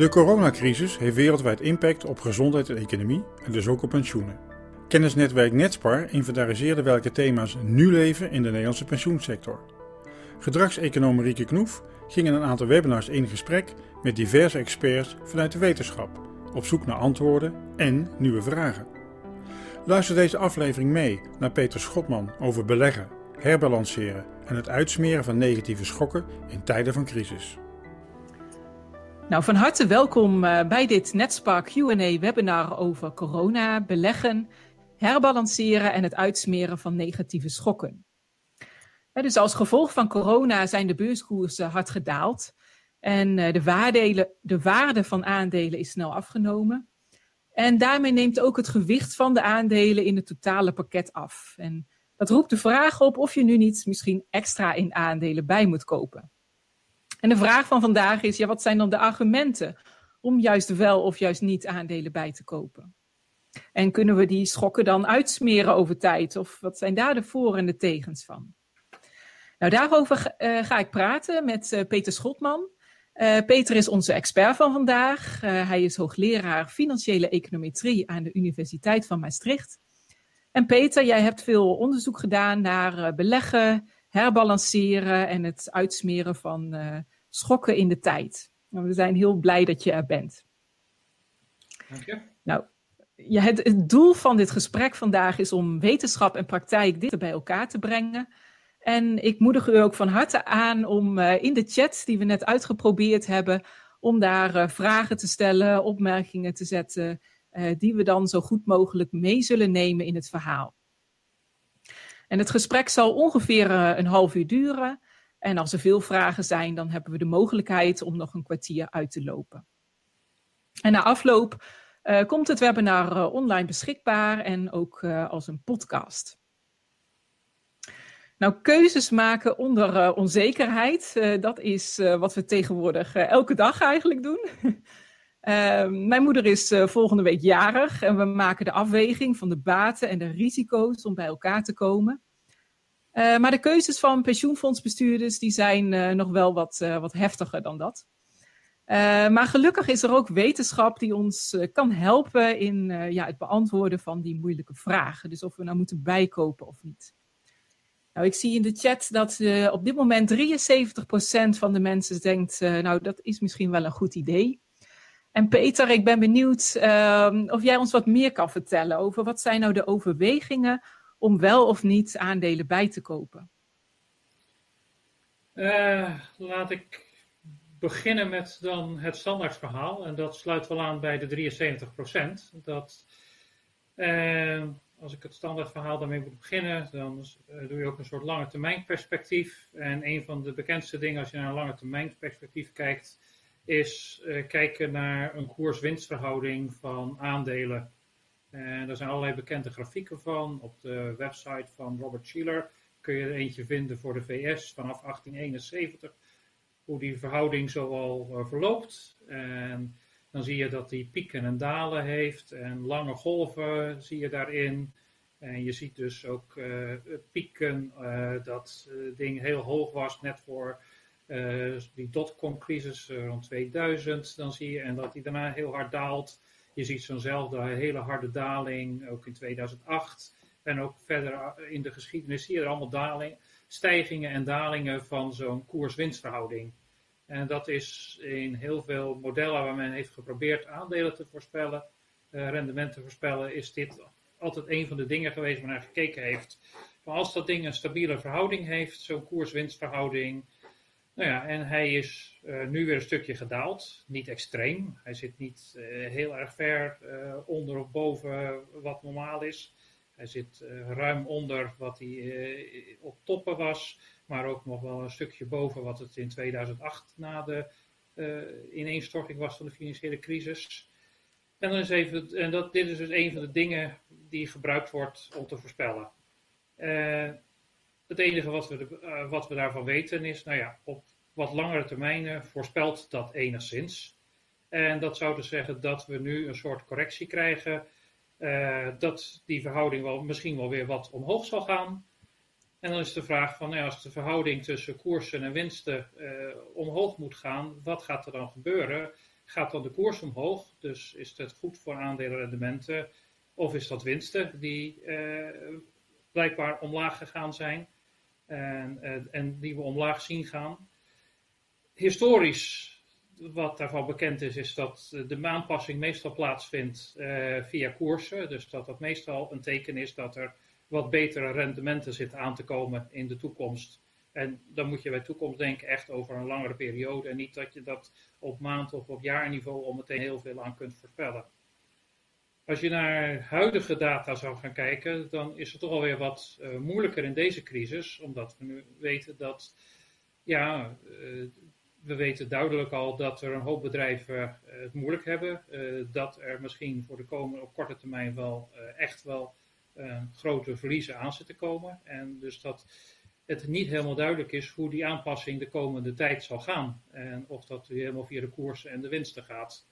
De coronacrisis heeft wereldwijd impact op gezondheid en economie en dus ook op pensioenen. Kennisnetwerk Netspar inventariseerde welke thema's nu leven in de Nederlandse pensioensector. Gedragseconoom Marieke Knoef ging in een aantal webinars in gesprek met diverse experts vanuit de wetenschap, op zoek naar antwoorden en nieuwe vragen. Luister deze aflevering mee naar Peter Schotman over beleggen, herbalanceren en het uitsmeren van negatieve schokken in tijden van crisis. Nou, van harte welkom eh, bij dit Netspark Q&A webinar over corona, beleggen, herbalanceren en het uitsmeren van negatieve schokken. Dus als gevolg van corona zijn de beurskoersen hard gedaald en eh, de, waardelen, de waarde van aandelen is snel afgenomen. En daarmee neemt ook het gewicht van de aandelen in het totale pakket af. En dat roept de vraag op of je nu niet misschien extra in aandelen bij moet kopen. En de vraag van vandaag is, ja, wat zijn dan de argumenten om juist wel of juist niet aandelen bij te kopen? En kunnen we die schokken dan uitsmeren over tijd? Of wat zijn daar de voor- en de tegens van? Nou, daarover ga ik praten met uh, Peter Schotman. Uh, Peter is onze expert van vandaag. hij is hoogleraar financiële econometrie aan de Universiteit van Maastricht. En Peter, jij hebt veel onderzoek gedaan naar beleggen, herbalanceren en het uitsmeren van schokken in de tijd. Nou, we zijn heel blij dat je er bent. Dank je. Nou, ja, het, het, doel van dit gesprek vandaag is om wetenschap en praktijk dichter bij elkaar te brengen. En ik moedig u ook van harte aan om uh, in de chat die we net uitgeprobeerd hebben, om daar uh, vragen te stellen, opmerkingen te zetten, die we dan zo goed mogelijk mee zullen nemen in het verhaal. En het gesprek zal ongeveer een half uur duren. En als er veel vragen zijn, dan hebben we de mogelijkheid om nog een kwartier uit te lopen. En na afloop uh, komt het webinar uh, online beschikbaar en ook als een podcast. Nou, keuzes maken onder onzekerheid, dat is wat we tegenwoordig elke dag eigenlijk doen. Ehm, mijn moeder is volgende week jarig en we maken de afweging van de baten en de risico's om bij elkaar te komen. Uh, maar de keuzes van pensioenfondsbestuurders die zijn uh, nog wel wat, wat heftiger dan dat. maar gelukkig is er ook wetenschap die ons kan helpen in ja, het beantwoorden van die moeilijke vragen. Dus of we nou moeten bijkopen of niet. Nou, ik zie in de chat dat op dit moment 73% van de mensen denkt, nou dat is misschien wel een goed idee. En Peter, ik ben benieuwd ehm, of jij ons wat meer kan vertellen over wat zijn nou de overwegingen om wel of niet aandelen bij te kopen? Uh, laat ik beginnen met dan het standaardverhaal. En dat sluit wel aan bij de 73% Dat, uh, als ik het standaardverhaal daarmee moet beginnen, dan uh, doe je ook een soort lange termijn perspectief. En een van de bekendste dingen als je naar een lange termijn perspectief kijkt, is kijken naar een koers-winstverhouding van aandelen en er zijn allerlei bekende grafieken van. Op de website van Robert Schiller kun je er eentje vinden voor de VS vanaf 1871. Hoe die verhouding zoal uh, verloopt. En dan zie je dat die pieken en dalen heeft. En lange golven zie je daarin. En je ziet dus ook pieken dat ding heel hoog was net voor die dotcom-crisis rond 2000. Dan zie je en dat die daarna heel hard daalt. Je ziet zo'nzelfde hele harde daling, ook in 2008. En ook verder in de geschiedenis zie je er allemaal daling, stijgingen en dalingen van zo'n koers-winstverhouding. En dat is in heel veel modellen waar men heeft geprobeerd aandelen te voorspellen, rendement te voorspellen, is dit altijd een van de dingen geweest waar naar gekeken heeft. Maar als dat ding een stabiele verhouding heeft, zo'n koers-winstverhouding, nou ja, en hij is uh, nu weer een stukje gedaald. Niet extreem. Hij zit niet uh, heel erg ver uh, onder of boven wat normaal is. Hij zit ruim onder wat hij op toppen was. Maar ook nog wel een stukje boven wat het in 2008 na de ineenstorting was van de financiële crisis. En, dan is even, en dat, dit is dus een van de dingen die gebruikt wordt om te voorspellen. Het enige wat we, uh, wat we daarvan weten is, nou ja, op wat langere termijnen voorspelt dat enigszins. En dat zou dus zeggen dat we nu een soort correctie krijgen, uh, dat die verhouding wel, misschien wel weer wat omhoog zal gaan. En dan is de vraag van, nou als de verhouding tussen koersen en winsten uh, omhoog moet gaan, wat gaat er dan gebeuren? gaat dan de koers omhoog? Dus is het goed voor aandelenrendementen? Of is dat winsten die blijkbaar omlaag gegaan zijn en, en die we omlaag zien gaan? Historisch wat daarvan bekend is, is dat de aanpassing meestal plaatsvindt uh, via koersen. Dus dat dat meestal een teken is dat er wat betere rendementen zitten aan te komen in de toekomst. En dan moet je bij toekomst denken echt over een langere periode. En niet dat je dat op maand of op jaarniveau al meteen heel veel aan kunt voorspellen. Als je naar huidige data zou gaan kijken, dan is het toch alweer wat uh, moeilijker in deze crisis. Omdat we nu weten dat ja, we weten duidelijk al dat er een hoop bedrijven uh, het moeilijk hebben. Uh, dat er misschien voor de komende op korte termijn wel uh, echt wel grote verliezen aan zitten komen. En dus dat het niet helemaal duidelijk is hoe die aanpassing de komende tijd zal gaan. En of dat helemaal via de koersen en de winsten gaat.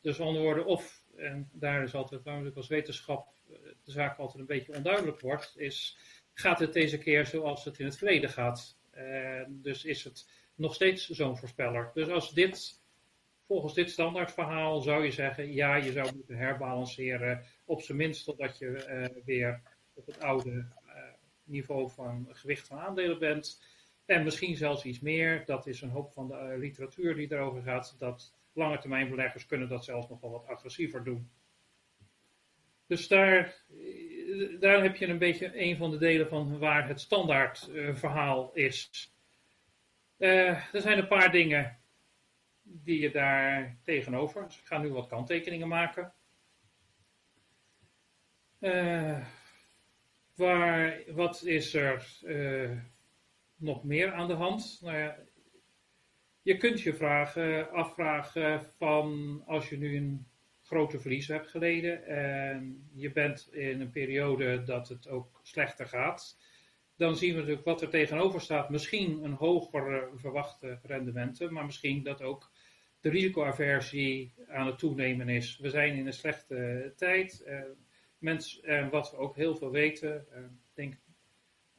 Dus andere woorden, of, en daar is altijd waarom als wetenschap de zaak altijd een beetje onduidelijk wordt, is gaat het deze keer zoals het in het verleden gaat. dus is het nog steeds zo'n voorspeller. Dus als dit, volgens dit standaardverhaal zou je zeggen, ja, je zou moeten herbalanceren, op zijn minst totdat je uh, weer op het oude uh, niveau van gewicht van aandelen bent. En misschien zelfs iets meer, dat is een hoop van de uh, literatuur die erover gaat, dat lange termijn beleggers kunnen dat zelfs nog wel wat agressiever doen. Dus daar, daar heb je een beetje een van de delen van waar het standaard verhaal is. Uh, er zijn een paar dingen die je daar tegenover. Dus ik ga nu wat kanttekeningen maken. Uh, waar, wat is er uh, nog meer aan de hand? Nou ja, je kunt je vragen, afvragen van als je nu een grote verlies hebt geleden en je bent in een periode dat het ook slechter gaat dan zien we natuurlijk wat er tegenover staat. Misschien een hoger verwachte rendementen, maar misschien dat ook de risicoaversie aan het toenemen is. We zijn in een slechte tijd. Mens, uh, wat we ook heel veel weten, uh, denk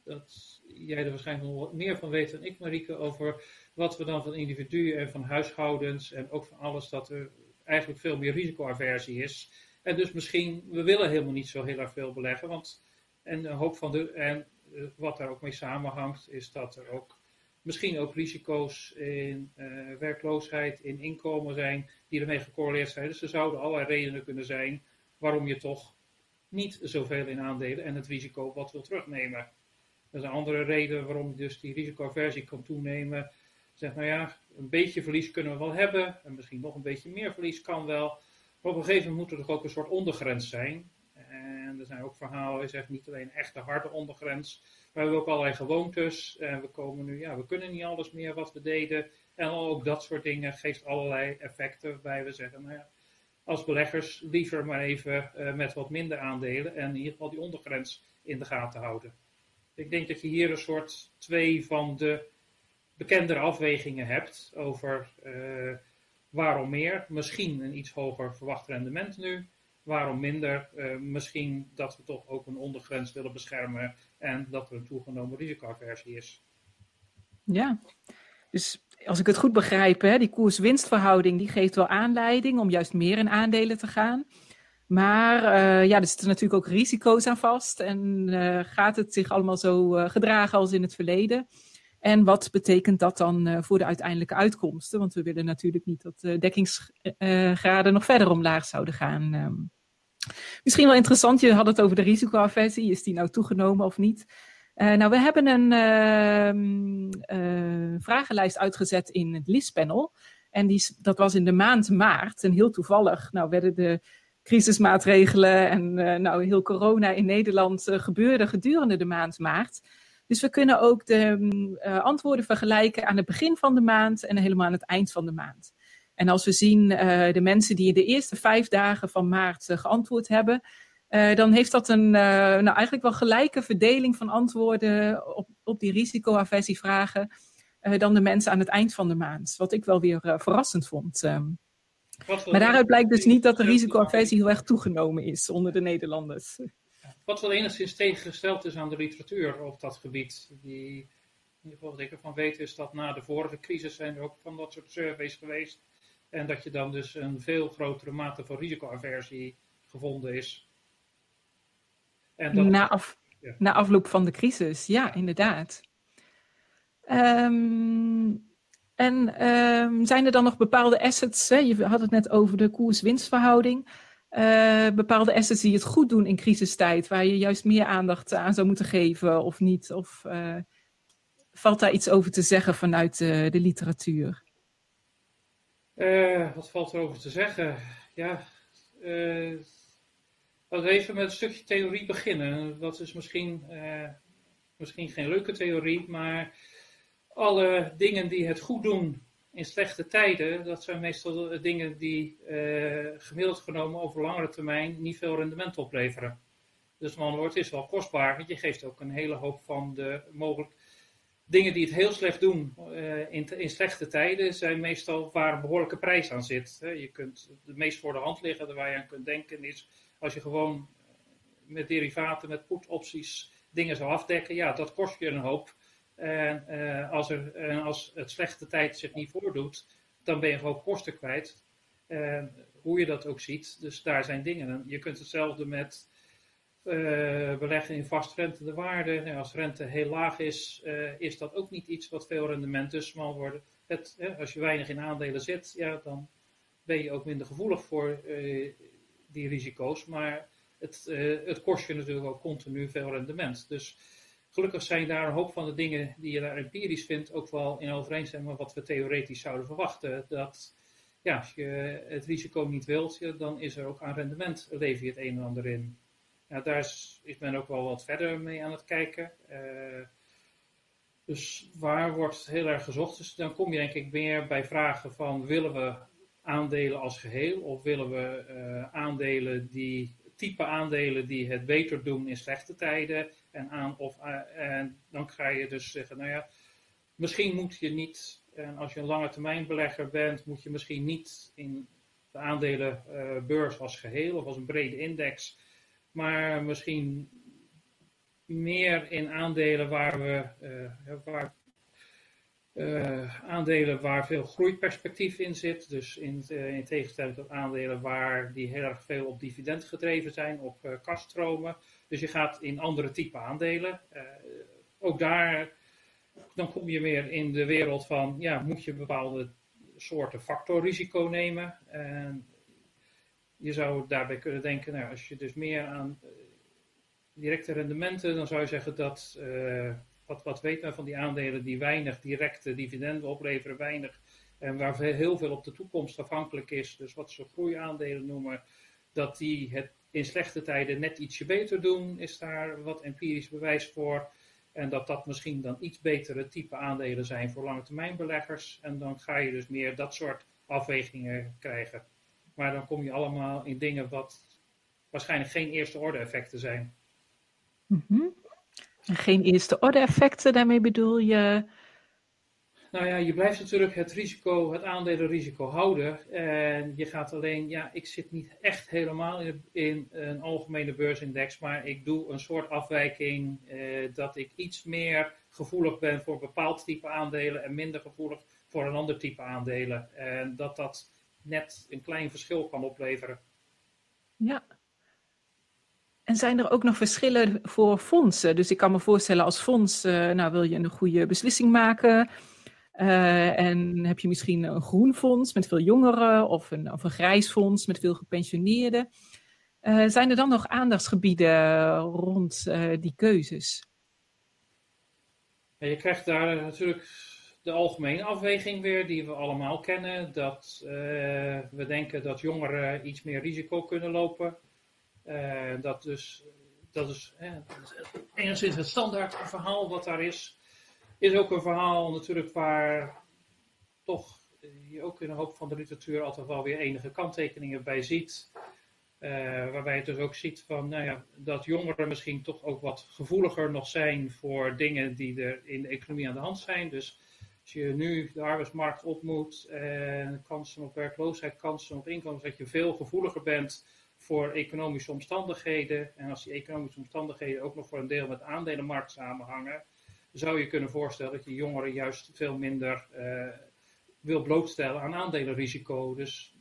dat jij er waarschijnlijk nog meer van weet dan ik, Marieke, over wat we dan van individuen en van huishoudens en ook van alles, dat er eigenlijk veel meer risicoaversie is. En dus misschien, we willen helemaal niet zo heel erg veel beleggen, want en een hoop van de, en eh, wat daar ook mee samenhangt, is dat er ook misschien ook risico's in uh, werkloosheid, in inkomen zijn, die ermee gecorreleerd zijn. Dus er zouden allerlei redenen kunnen zijn waarom je toch niet zoveel in aandelen en het risico wat wil terugnemen. Dat is een andere reden waarom je dus die risicoaversie kan toenemen. Zeg nou ja, een beetje verlies kunnen we wel hebben en misschien nog een beetje meer verlies kan wel. Maar op een gegeven moment moet er toch ook een soort ondergrens zijn. En er zijn ook verhalen, je zegt niet alleen echt de harde ondergrens, maar we hebben ook allerlei gewoontes. En we komen nu, ja, we kunnen niet alles meer wat we deden. En ook dat soort dingen geeft allerlei effecten waarbij we zeggen, nou ja, als beleggers liever maar even uh, met wat minder aandelen en in ieder geval die ondergrens in de gaten houden. Ik denk dat je hier een soort twee van de bekendere afwegingen hebt over uh, waarom meer. Misschien een iets hoger verwacht rendement nu waarom minder? Uh, misschien dat we toch ook een ondergrens willen beschermen en dat er een toegenomen risicoaversie is. Ja, dus als ik het goed begrijp, hè, die koers-winstverhouding die geeft wel aanleiding om juist meer in aandelen te gaan. Maar uh, ja, er zitten natuurlijk ook risico's aan vast. En uh, gaat het zich allemaal zo gedragen als in het verleden? En wat betekent dat dan voor de uiteindelijke uitkomsten? Want we willen natuurlijk niet dat de dekkingsgraden nog verder omlaag zouden gaan. Ehm. Misschien wel interessant, je had het over de risicoaversie. Is die nou toegenomen of niet? Nou, we hebben een uh, vragenlijst uitgezet in het LIS-panel. En die, dat was in de maand maart. En heel toevallig nou, werden de crisismaatregelen en nou, heel corona in Nederland gebeurde gedurende de maand maart. Dus we kunnen ook de uh, antwoorden vergelijken aan het begin van de maand en helemaal aan het eind van de maand. En als we zien uh, de mensen die in de eerste vijf dagen van maart uh, geantwoord hebben, dan heeft dat een nou eigenlijk wel gelijke verdeling van antwoorden op, op die risicoaversievragen dan de mensen aan het eind van de maand. Wat ik wel weer verrassend vond. Um, maar daaruit blijkt dus niet dat de risicoaversie heel erg toegenomen is onder de Nederlanders. Wat wel enigszins tegengesteld is aan de literatuur op dat gebied. Die, in ieder geval wat ik ervan weet is dat na de vorige crisis zijn er ook van dat soort surveys geweest. En dat je dan dus een veel grotere mate van risicoaversie gevonden is. En dat, na, af, na afloop van de crisis, ja, inderdaad. Um, en um, zijn er dan nog bepaalde assets? Hè? Je had het net over de koers-winstverhouding. Uh, bepaalde assets die het goed doen in crisistijd, waar je juist meer aandacht aan zou moeten geven of niet? Of uh, valt daar iets over te zeggen vanuit uh, de literatuur? wat valt er over te zeggen? Ja, laten we even met een stukje theorie beginnen. Dat is misschien, misschien geen leuke theorie, maar alle dingen die het goed doen in slechte tijden, dat zijn meestal dingen die uh, gemiddeld genomen over langere termijn niet veel rendement opleveren. Dus man wordt is wel kostbaar, want je geeft ook een hele hoop van de mogelijk dingen die het heel slecht doen uh, in, in, slechte tijden, zijn meestal waar een behoorlijke prijs aan zit. Je kunt de meest voor de hand liggen, waar je aan kunt denken, is als je gewoon met derivaten, met put-opties dingen zou afdekken, ja, dat kost je een hoop. En uh, als, er, uh, als het slechte tijd zich niet voordoet, dan ben je gewoon kosten kwijt. Uh, hoe je dat ook ziet. Dus daar zijn dingen. je kunt hetzelfde met beleggen in vastrente de waarde. Nou, als rente heel laag is, is dat ook niet iets wat veel rendement dus worden. Het, als je weinig in aandelen zit, ja, dan ben je ook minder gevoelig voor die risico's. Maar het, het kost je natuurlijk ook continu veel rendement. Dus gelukkig zijn daar een hoop van de dingen die je daar empirisch vindt ook wel in overeenstemming met wat we theoretisch zouden verwachten. Dat ja, als je het risico niet wilt, dan is er ook aan rendement lever je het een en ander in. Ja, daar is, is men ook wel wat verder mee aan het kijken. Uh, dus waar wordt heel erg gezocht? Dus dan kom je denk ik meer bij vragen van willen we aandelen als geheel of willen we uh, aandelen die type aandelen die het beter doen in slechte tijden en aan of eh, en dan ga je dus zeggen, nou ja, misschien moet je niet, en als je een lange termijn belegger bent, moet je misschien niet in de aandelenbeurs uh, als geheel of als een brede index, maar misschien meer in aandelen waar we uh, waar, uh, aandelen waar veel groeiperspectief in zit. Dus in, uh, in tegenstelling tot aandelen waar die heel erg veel op dividend gedreven zijn, op uh, kaststromen. Dus je gaat in andere type aandelen. Ook daar, dan kom je weer in de wereld van, ja, moet je bepaalde soorten factorrisico nemen. En je zou daarbij kunnen denken, nou, als je dus meer aan directe rendementen, dan zou je zeggen dat, wat, wat weet men van die aandelen die weinig directe dividenden opleveren, weinig, en waar heel veel op de toekomst afhankelijk is, dus wat ze groeiaandelen noemen, dat die het in slechte tijden net ietsje beter doen, is daar wat empirisch bewijs voor. En dat dat misschien dan iets betere type aandelen zijn voor lange termijn beleggers. En dan ga je dus meer dat soort afwegingen krijgen. Maar dan kom je allemaal in dingen wat waarschijnlijk geen eerste orde effecten zijn. Mm. Geen eerste orde effecten, daarmee bedoel je nou ja, je blijft natuurlijk het risico, het aandelenrisico houden. En je gaat alleen, ja, ik zit niet echt helemaal in, in een algemene beursindex, maar ik doe een soort afwijking eh, dat ik iets meer gevoelig ben voor een bepaald type aandelen en minder gevoelig voor een ander type aandelen. En dat dat net een klein verschil kan opleveren. Ja. En zijn er ook nog verschillen voor fondsen? Dus ik kan me voorstellen als fonds, uh, nou wil je een goede beslissing maken uh, en heb je misschien een groen fonds met veel jongeren of een, of een grijs fonds met veel gepensioneerden. Uh, zijn er dan nog aandachtsgebieden rond die keuzes? Je krijgt daar natuurlijk de algemene afweging weer, die we allemaal kennen. Dat we denken dat jongeren iets meer risico kunnen lopen. Dat, dus, dat is enigszins het standaard verhaal wat daar is is ook een verhaal natuurlijk waar toch je ook in een hoop van de literatuur altijd wel weer enige kanttekeningen bij ziet. Waarbij je dus ook ziet van, nou ja, dat jongeren misschien toch ook wat gevoeliger nog zijn voor dingen die er in de economie aan de hand zijn. Dus als je nu de arbeidsmarkt op moet en kansen op werkloosheid, kansen op inkomen, dat je veel gevoeliger bent voor economische omstandigheden. En als die economische omstandigheden ook nog voor een deel met de aandelenmarkt samenhangen, zou je kunnen voorstellen dat je jongeren juist veel minder uh, wil blootstellen aan aandelenrisico. Dus,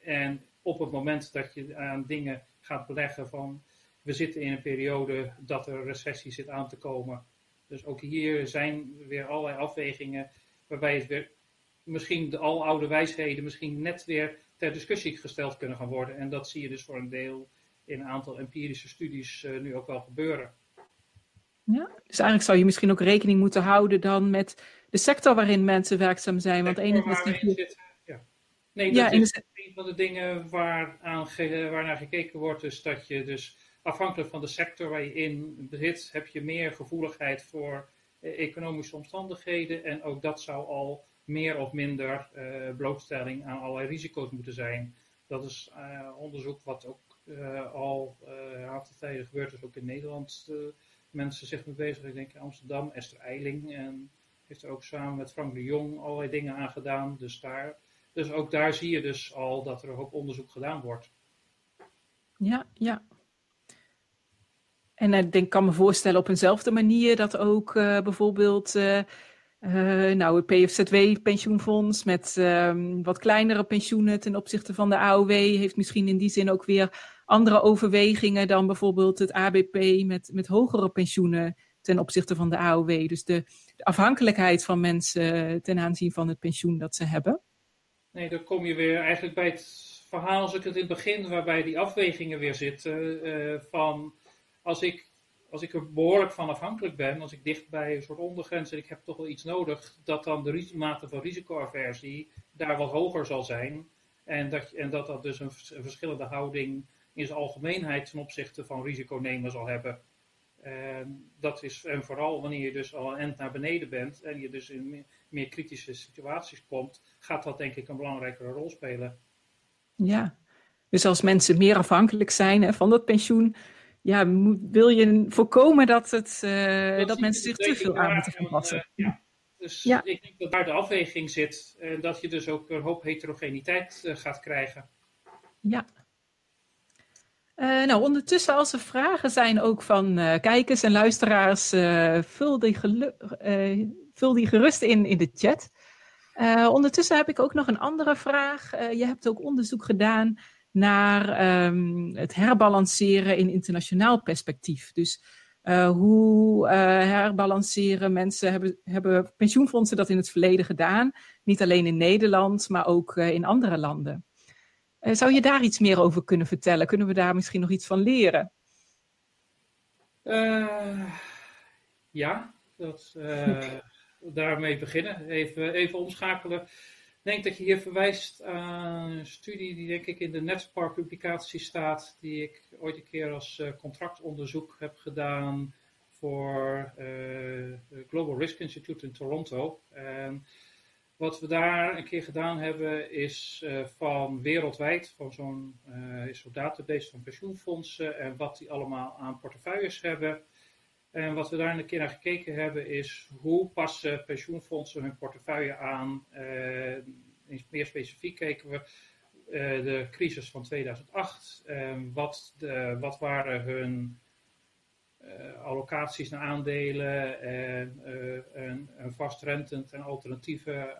en op het moment dat je aan dingen gaat beleggen van we zitten in een periode dat er recessie zit aan te komen. Dus ook hier zijn weer allerlei afwegingen waarbij het weer misschien de aloude wijsheden misschien net weer ter discussie gesteld kunnen gaan worden. En dat zie je dus voor een deel in een aantal empirische studies uh, nu ook wel gebeuren. Ja, dus eigenlijk zou je misschien ook rekening moeten houden dan met de sector waarin mensen werkzaam zijn. Want ja. Nee, dat is een van de dingen waar aan waarnaar gekeken wordt. Dus dat je dus afhankelijk van de sector waar je in zit, heb je meer gevoeligheid voor eh, economische omstandigheden. En ook dat zou al meer of minder uh, blootstelling aan allerlei risico's moeten zijn. Dat is uh, onderzoek wat ook al een aantal tijden gebeurd is, ook in Nederland. mensen zich mee bezig. Ik denk Amsterdam, Esther Eiling. En heeft er ook samen met Frank de Jong allerlei dingen aan gedaan. Dus, daar, dus ook daar zie je dus al dat er hoop onderzoek gedaan wordt. Ja, ja. En ik denk, kan me voorstellen op eenzelfde manier dat ook bijvoorbeeld uh, nou, het PFZW-pensioenfonds met um, wat kleinere pensioenen ten opzichte van de AOW heeft misschien in die zin ook weer andere overwegingen dan bijvoorbeeld het ABP met, met hogere pensioenen ten opzichte van de AOW. Dus de, afhankelijkheid van mensen ten aanzien van het pensioen dat ze hebben. Nee, dan kom je weer eigenlijk bij het verhaal als ik het in het begin, waarbij die afwegingen weer zitten van als ik, als ik er behoorlijk van afhankelijk ben, als ik dicht bij een soort ondergrens en ik heb toch wel iets nodig, dat dan de mate van risicoaversie daar wat hoger zal zijn. En dat, en dat dat dus een, verschillende houding in zijn algemeenheid ten opzichte van risico nemen zal hebben. En dat is, en vooral wanneer je dus al een end naar beneden bent en je dus in meer, meer, kritische situaties komt, gaat dat denk ik een belangrijkere rol spelen. Ja, dus als mensen meer afhankelijk zijn hè, van dat pensioen, ja, wil je voorkomen dat, het, uh, dat, mensen zich te veel aan moeten passen. Uh, ja. Dus ja. ik denk dat daar de afweging zit en dat je dus ook een hoop heterogeniteit uh, gaat krijgen. Ja. nou, ondertussen als er vragen zijn ook van kijkers en luisteraars, vul die, vul, die gerust in in de chat. ondertussen heb ik ook nog een andere vraag. je hebt ook onderzoek gedaan naar um, het herbalanceren in internationaal perspectief. Dus uh, hoe uh, herbalanceren mensen, hebben, hebben pensioenfondsen dat in het verleden gedaan? Niet alleen in Nederland, maar ook uh, in andere landen. zou je daar iets meer over kunnen vertellen? Kunnen we daar misschien nog iets van leren? ja, dat, daarmee beginnen. Even, even omschakelen denk dat je hier verwijst aan een studie die denk ik in de Netspar publicatie staat, die ik ooit een keer als uh, contractonderzoek heb gedaan voor uh, Global Risk Institute in Toronto. En wat we daar een keer gedaan hebben is uh, van wereldwijd, van zo'n uh, database van pensioenfondsen en wat die allemaal aan portefeuilles hebben. En wat we daar een keer naar gekeken hebben is hoe passen pensioenfondsen hun portefeuille aan. Uh, meer specifiek keken we uh, de crisis van 2008. Uh, wat, de, wat waren hun allocaties naar aandelen en, en, en vastrentend en alternatieve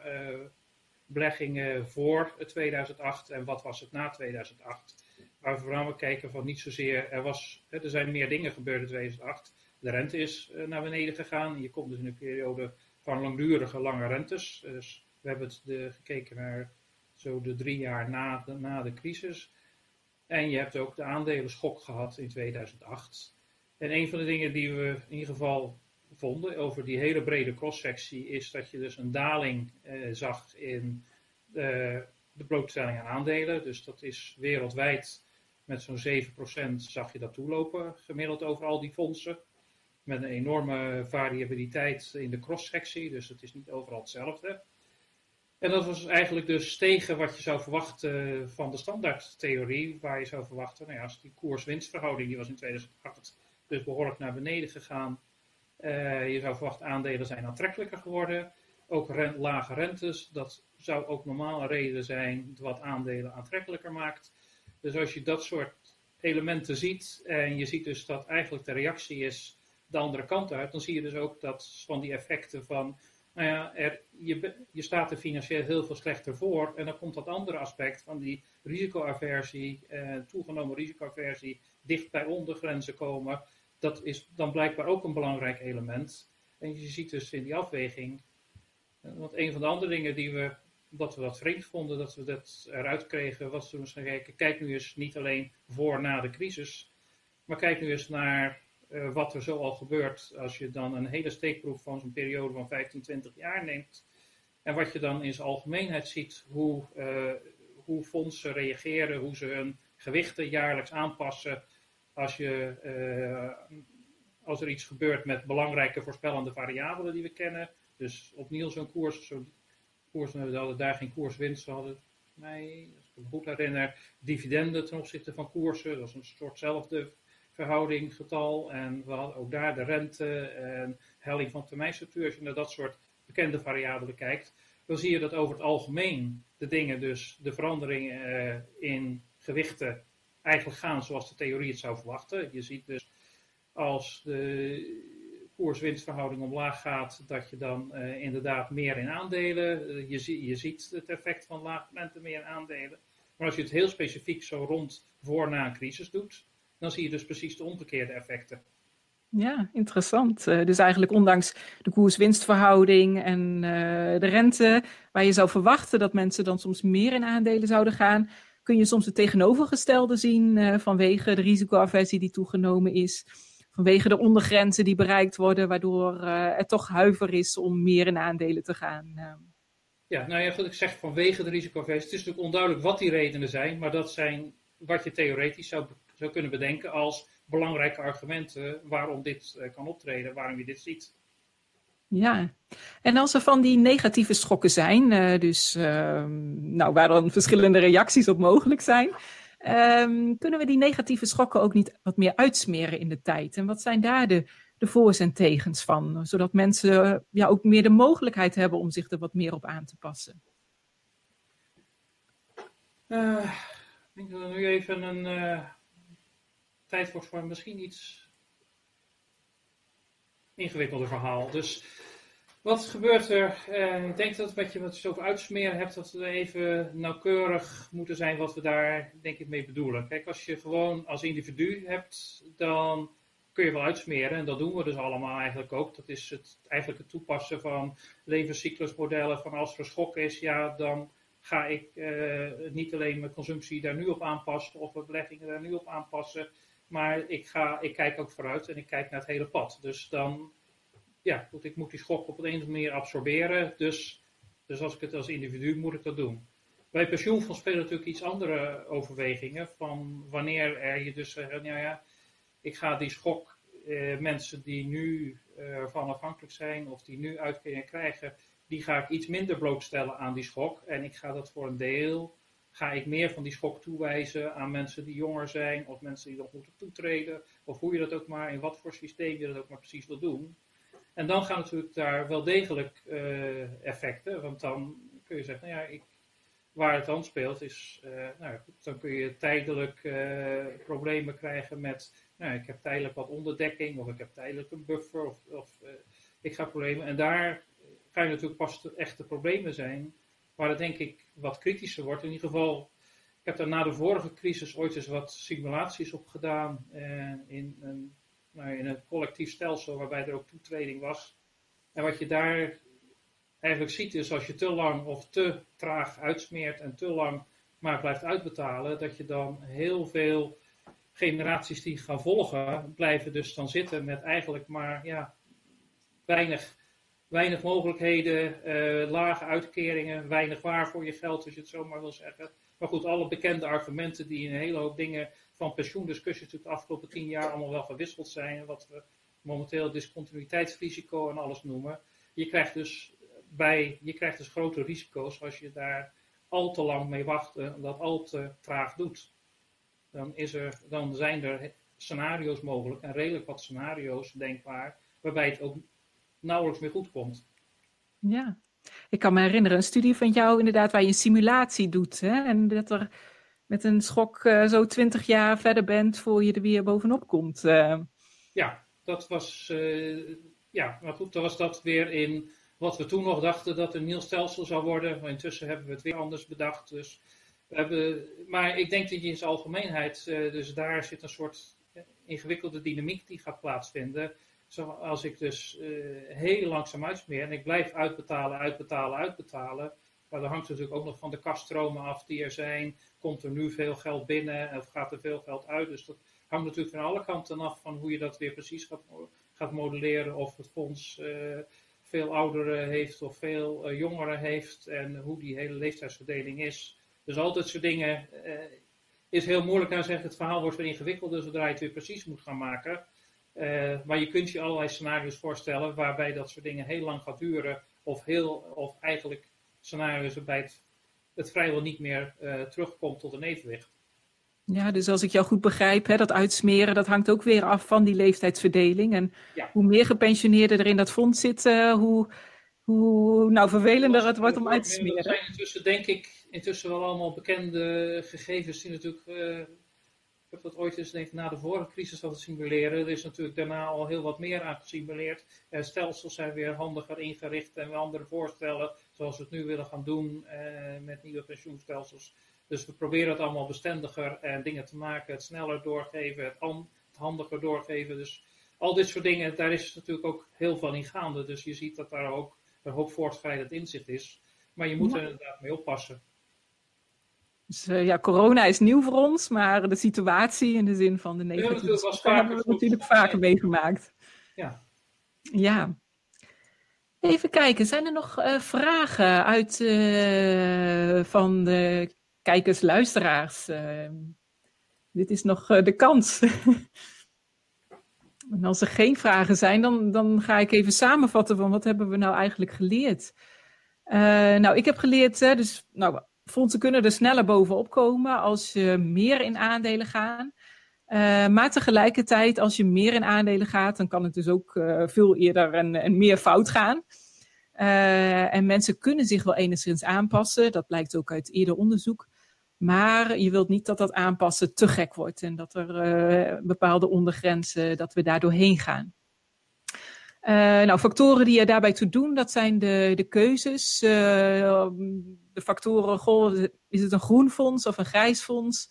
beleggingen voor 2008 en wat was het na 2008. Waar we vooral kijken van niet zozeer, er, was, er zijn meer dingen gebeurd in 2008 de rente is eh, naar beneden gegaan. Je komt dus in een periode van langdurige lange rentes. Dus we hebben het de, gekeken naar zo de drie jaar na de, na de crisis. En je hebt ook de aandelenschok gehad in 2008. En een van de dingen die we in ieder geval vonden over die hele brede cross-sectie is dat je dus een daling eh, zag in de, de blootstelling aan aandelen. Dus dat is wereldwijd met zo'n 7% zag je dat toelopen, gemiddeld over al die fondsen met een enorme variabiliteit in de cross-sectie, dus het is niet overal hetzelfde. En dat was eigenlijk dus tegen wat je zou verwachten van de standaardtheorie, waar je zou verwachten, nou ja, als die koers-winstverhouding, die was in 2008 dus behoorlijk naar beneden gegaan. Uh, je zou verwachten aandelen zijn aantrekkelijker geworden. Ook lage rentes, dat zou ook normaal een reden zijn wat aandelen aantrekkelijker maakt. Dus als je dat soort elementen ziet en je ziet dus dat eigenlijk de reactie is de andere kant uit, dan zie je dus ook dat van die effecten van nou ja, er, je, je staat er financieel heel veel slechter voor. En dan komt dat andere aspect van die risicoaversie, eh, toegenomen risicoaversie, dicht bij ondergrenzen komen. Dat is dan blijkbaar ook een belangrijk element. En je ziet dus in die afweging, eh, want een van de andere dingen die we, dat we dat vreemd vonden, dat we dat eruit kregen, was toen we gaan kijken, kijk nu eens niet alleen voor na de crisis, maar kijk nu eens naar uh, wat er zo al gebeurt als je dan een hele steekproef van zo'n periode van 15, 20 jaar neemt. En wat je dan in zijn algemeenheid ziet, hoe, uh, hoe fondsen reageren, hoe ze hun gewichten jaarlijks aanpassen als, je, uh, als er iets gebeurt met belangrijke voorspellende variabelen die we kennen. Dus opnieuw zo'n koers, zo koers, we hadden daar geen koerswinst, we hadden mij, als ik me goed herinner, dividenden ten opzichte van koersen. Dat is een soortzelfde verhouding, getal. En we hadden ook daar de rente en helling van termijnstructuur. Als je naar dat soort bekende variabelen kijkt, dan zie je dat over het algemeen de dingen, dus de veranderingen uh, in gewichten, eigenlijk gaan zoals de theorie het zou verwachten. Je ziet dus als de koers-winstverhouding omlaag gaat, dat je dan uh, inderdaad meer in aandelen, uh, je, je ziet het effect van laag rente meer in aandelen. Maar als je het heel specifiek zo rond voor na een crisis doet, dan zie je dus precies de omgekeerde effecten. Ja, interessant. Uh, dus eigenlijk ondanks de koers-winstverhouding en uh, de rente, waar je zou verwachten dat mensen dan soms meer in aandelen zouden gaan, kun je soms het tegenovergestelde zien uh, vanwege de risicoaversie die toegenomen is, vanwege de ondergrenzen die bereikt worden, waardoor er toch huiver is om meer in aandelen te gaan. Ja, nou ja, ik zeg vanwege de risicoaversie. Het is natuurlijk onduidelijk wat die redenen zijn, maar dat zijn wat je theoretisch zou zou kunnen bedenken als belangrijke argumenten waarom dit uh, kan optreden, waarom je dit ziet. Ja, en als er van die negatieve schokken zijn, uh, dus uh, nou, waar dan verschillende reacties op mogelijk zijn, ehm, kunnen we die negatieve schokken ook niet wat meer uitsmeren in de tijd? En wat zijn daar de, de voor's en tegens van, zodat mensen ja, ook meer de mogelijkheid hebben om zich er wat meer op aan te passen? Uh, denk dat we nu even een tijd wordt voor misschien iets ingewikkelder verhaal. Dus wat gebeurt er? Uh, ik denk dat wat je wat over uitsmeren hebt, dat we even nauwkeurig moeten zijn wat we daar denk ik mee bedoelen. Kijk, als je gewoon als individu hebt, dan kun je wel uitsmeren. En dat doen we dus allemaal eigenlijk ook. Dat is het, eigenlijk het toepassen van levenscyclusmodellen. Van als er schok is, ja, dan ga ik uh, niet alleen mijn consumptie daar nu op aanpassen of mijn beleggingen daar nu op aanpassen. Maar ik, ga, ik kijk ook vooruit en ik kijk naar het hele pad. Dus dan, ja, goed, ik moet die schok op een of andere manier absorberen. Dus, dus als ik het als individu moet ik dat doen. Bij pensioenfonds spelen natuurlijk iets andere overwegingen. Van wanneer er je dus zegt, nou ja, ik ga die schok, eh, mensen die nu eh, ervan afhankelijk zijn of die nu uitkeringen krijgen, die ga ik iets minder blootstellen aan die schok. En ik ga dat voor een deel Ga ik meer van die schok toewijzen aan mensen die jonger zijn of mensen die nog moeten toetreden? Of hoe je dat ook maar, in wat voor systeem je dat ook maar precies wil doen. En dan gaan natuurlijk daar wel degelijk uh, effecten. Want dan kun je zeggen, nou ja, ik, waar het dan speelt is, uh, nou dan kun je tijdelijk uh, problemen krijgen met, nou ik heb tijdelijk wat onderdekking of ik heb tijdelijk een buffer of ik ga problemen. En daar ga je natuurlijk pas de echte problemen zijn waar het denk ik wat kritischer wordt. In ieder geval, ik heb daar na de vorige crisis ooit eens wat simulaties op gedaan eh, in, een, nou, in een collectief stelsel waarbij er ook toetreding was. En wat je daar eigenlijk ziet is als je te lang of te traag uitsmeert en te lang maar blijft uitbetalen, dat je dan heel veel generaties die gaan volgen, blijven dus dan zitten met eigenlijk maar ja, weinig weinig mogelijkheden, uh, lage uitkeringen, weinig waar voor je geld, als je het zo maar wil zeggen. Maar goed, alle bekende argumenten die in een hele hoop dingen van pensioendiscussies de afgelopen tien jaar allemaal wel gewisseld zijn. Wat we momenteel discontinuïteitsrisico en alles noemen. Je krijgt dus, bij, je krijgt dus grote risico's als je daar al te lang mee wacht en dat al te traag doet. Dan, is er, dan zijn er scenario's mogelijk en redelijk wat scenario's denkbaar waarbij het ook nauwelijks meer goed komt. Ja, ik kan me herinneren, een studie van jou inderdaad waar je een simulatie doet. Hè? En dat er met een schok uh, zo twintig jaar verder bent voor je er weer bovenop komt. Uh. Ja, dat was, uh, ja, maar goed, dan was dat weer in wat we toen nog dachten dat een nieuw stelsel zou worden. Maar intussen hebben we het weer anders bedacht. Dus we hebben, maar ik denk dat je in zijn algemeenheid, dus daar zit een soort ingewikkelde dynamiek die gaat plaatsvinden. Zoals ik dus heel langzaam uitsmeer en ik blijf uitbetalen, uitbetalen, uitbetalen. Maar dat hangt natuurlijk ook nog van de kaststromen af die er zijn. Komt er nu veel geld binnen of gaat er veel geld uit? Dus dat hangt natuurlijk van alle kanten af van hoe je dat weer precies gaat, gaat modelleren. Of het fonds uh, veel ouderen heeft of veel uh, jongeren heeft en hoe die hele leeftijdsverdeling is. Dus al dat soort dingen is heel moeilijk. Nou zeggen, het verhaal wordt weer ingewikkelder zodra je het weer precies moet gaan maken. Maar je kunt je allerlei scenario's voorstellen waarbij dat soort dingen heel lang gaat duren. Of, heel, of eigenlijk scenario's waarbij het, het vrijwel niet meer uh, terugkomt tot een evenwicht. Ja, dus als ik jou goed begrijp, hè, dat uitsmeren, dat hangt ook weer af van die leeftijdsverdeling. En hoe meer gepensioneerden er in dat fonds zitten, hoe, hoe nou, vervelender het wordt om uit te smeren. Er zijn intussen, denk ik, intussen wel allemaal bekende gegevens die natuurlijk uh, ik heb dat ooit eens denk ik, na de vorige crisis wat simuleren. Er is natuurlijk daarna al heel wat meer aan gesimuleerd. Uh, stelsels zijn weer handiger ingericht en andere voorstellen, zoals we het nu willen gaan doen uh, met nieuwe pensioenstelsels. Dus we proberen het allemaal bestendiger en dingen te maken, het sneller doorgeven, het, het handiger doorgeven. Dus al dit soort dingen, daar is natuurlijk ook heel veel in gaande. Dus je ziet dat daar ook een hoop voortschrijdend inzicht is. Maar je moet er inderdaad mee oppassen. Dus uh, ja, corona is nieuw voor ons, maar de situatie in de zin van de negatieve ja, hebben we natuurlijk vaker meegemaakt. Ja. Ja. Even kijken, zijn er nog uh, vragen uit uh, van de kijkers, luisteraars? dit is nog de kans. en als er geen vragen zijn, dan, dan ga ik even samenvatten van wat hebben we nou eigenlijk geleerd. nou, ik heb geleerd, dus nou, fondsen kunnen er sneller bovenop komen als je meer in aandelen gaat. Uh, maar tegelijkertijd, als je meer in aandelen gaat, dan kan het dus ook uh, veel eerder en, meer fout gaan. Uh, en mensen kunnen zich wel enigszins aanpassen. Dat blijkt ook uit eerder onderzoek. Maar je wilt niet dat dat aanpassen te gek wordt en dat er bepaalde ondergrenzen, dat we daar doorheen gaan. Nou, factoren die er daarbij toe doen, dat zijn de, de keuzes. Factoren, goh, is het een groen fonds of een grijs fonds?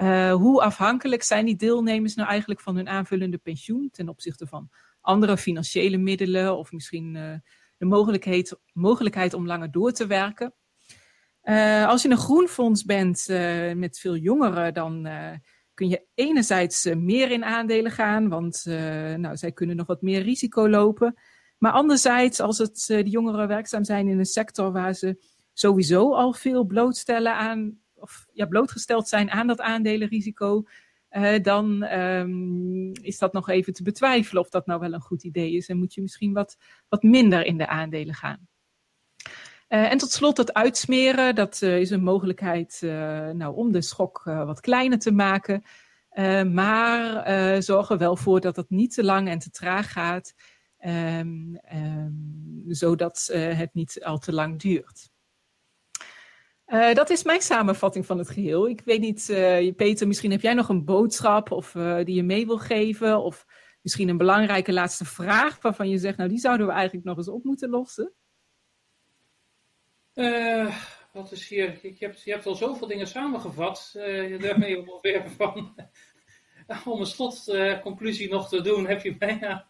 Uh, hoe afhankelijk zijn die deelnemers nou eigenlijk van hun aanvullende pensioen ten opzichte van andere financiële middelen of misschien de mogelijkheid, mogelijkheid om langer door te werken? als je een groen fonds bent met veel jongeren, dan kun je enerzijds eh, meer in aandelen gaan, want nou, zij kunnen nog wat meer risico lopen. Maar anderzijds, als het, de jongeren werkzaam zijn in een sector waar ze sowieso al veel blootstellen aan, of ja, blootgesteld zijn aan dat aandelenrisico, uh, dan um, is dat nog even te betwijfelen of dat nou wel een goed idee is. En moet je misschien wat, wat minder in de aandelen gaan. Uh, en tot slot het uitsmeren, dat uh, is een mogelijkheid nou, om de schok wat kleiner te maken. maar zorg er wel voor dat het niet te lang en te traag gaat, um, um, zodat het niet al te lang duurt. Dat is mijn samenvatting van het geheel. Ik weet niet, Peter, misschien heb jij nog een boodschap of, die je mee wil geven, of misschien een belangrijke laatste vraag waarvan je zegt, nou die zouden we eigenlijk nog eens op moeten lossen. Wat is hier? Je hebt, je hebt al zoveel dingen samengevat. Daarmee ongeveer van. om een slotconclusie nog te doen, heb je bijna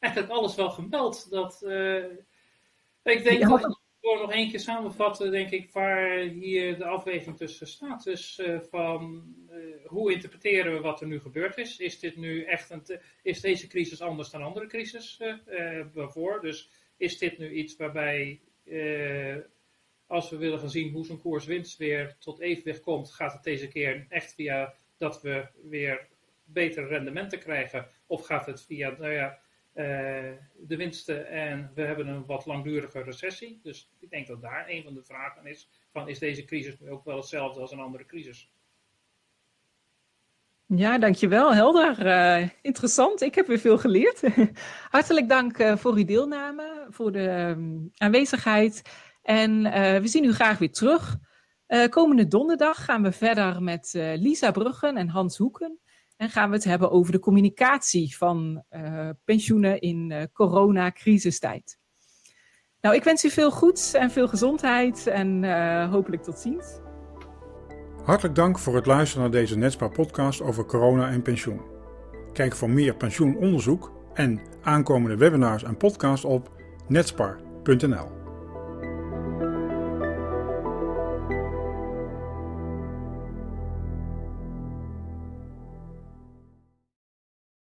eigenlijk alles wel gemeld. Dat, ik denk ja. Door nog één keer samenvatten, denk ik, waar hier de afweging tussen staat. Dus van hoe interpreteren we wat er nu gebeurd is? Is dit nu echt een. is deze crisis anders dan andere crisis waarvoor? Dus is dit nu iets waarbij als we willen gaan zien hoe zo'n koers-winst weer tot evenwicht komt, gaat het deze keer echt via dat we weer betere rendementen krijgen? Of gaat het via nou ja, uh, de winsten en we hebben een wat langdurige recessie? Dus ik denk dat daar een van de vragen is: van is deze crisis nu ook wel hetzelfde als een andere crisis? Ja, dankjewel. Helder. Uh, interessant. Ik heb weer veel geleerd. Hartelijk dank uh, voor uw deelname, voor de um, aanwezigheid. En we zien u graag weer terug. Komende donderdag gaan we verder met Lisa Bruggen en Hans Hoeken. En gaan we het hebben over de communicatie van pensioenen in corona-crisistijd. Nou, ik wens u veel goeds en veel gezondheid en uh, hopelijk tot ziens. Hartelijk dank voor het luisteren naar deze Netspar podcast over corona en pensioen. Kijk voor meer pensioenonderzoek en aankomende webinars en podcasts op netspar.nl.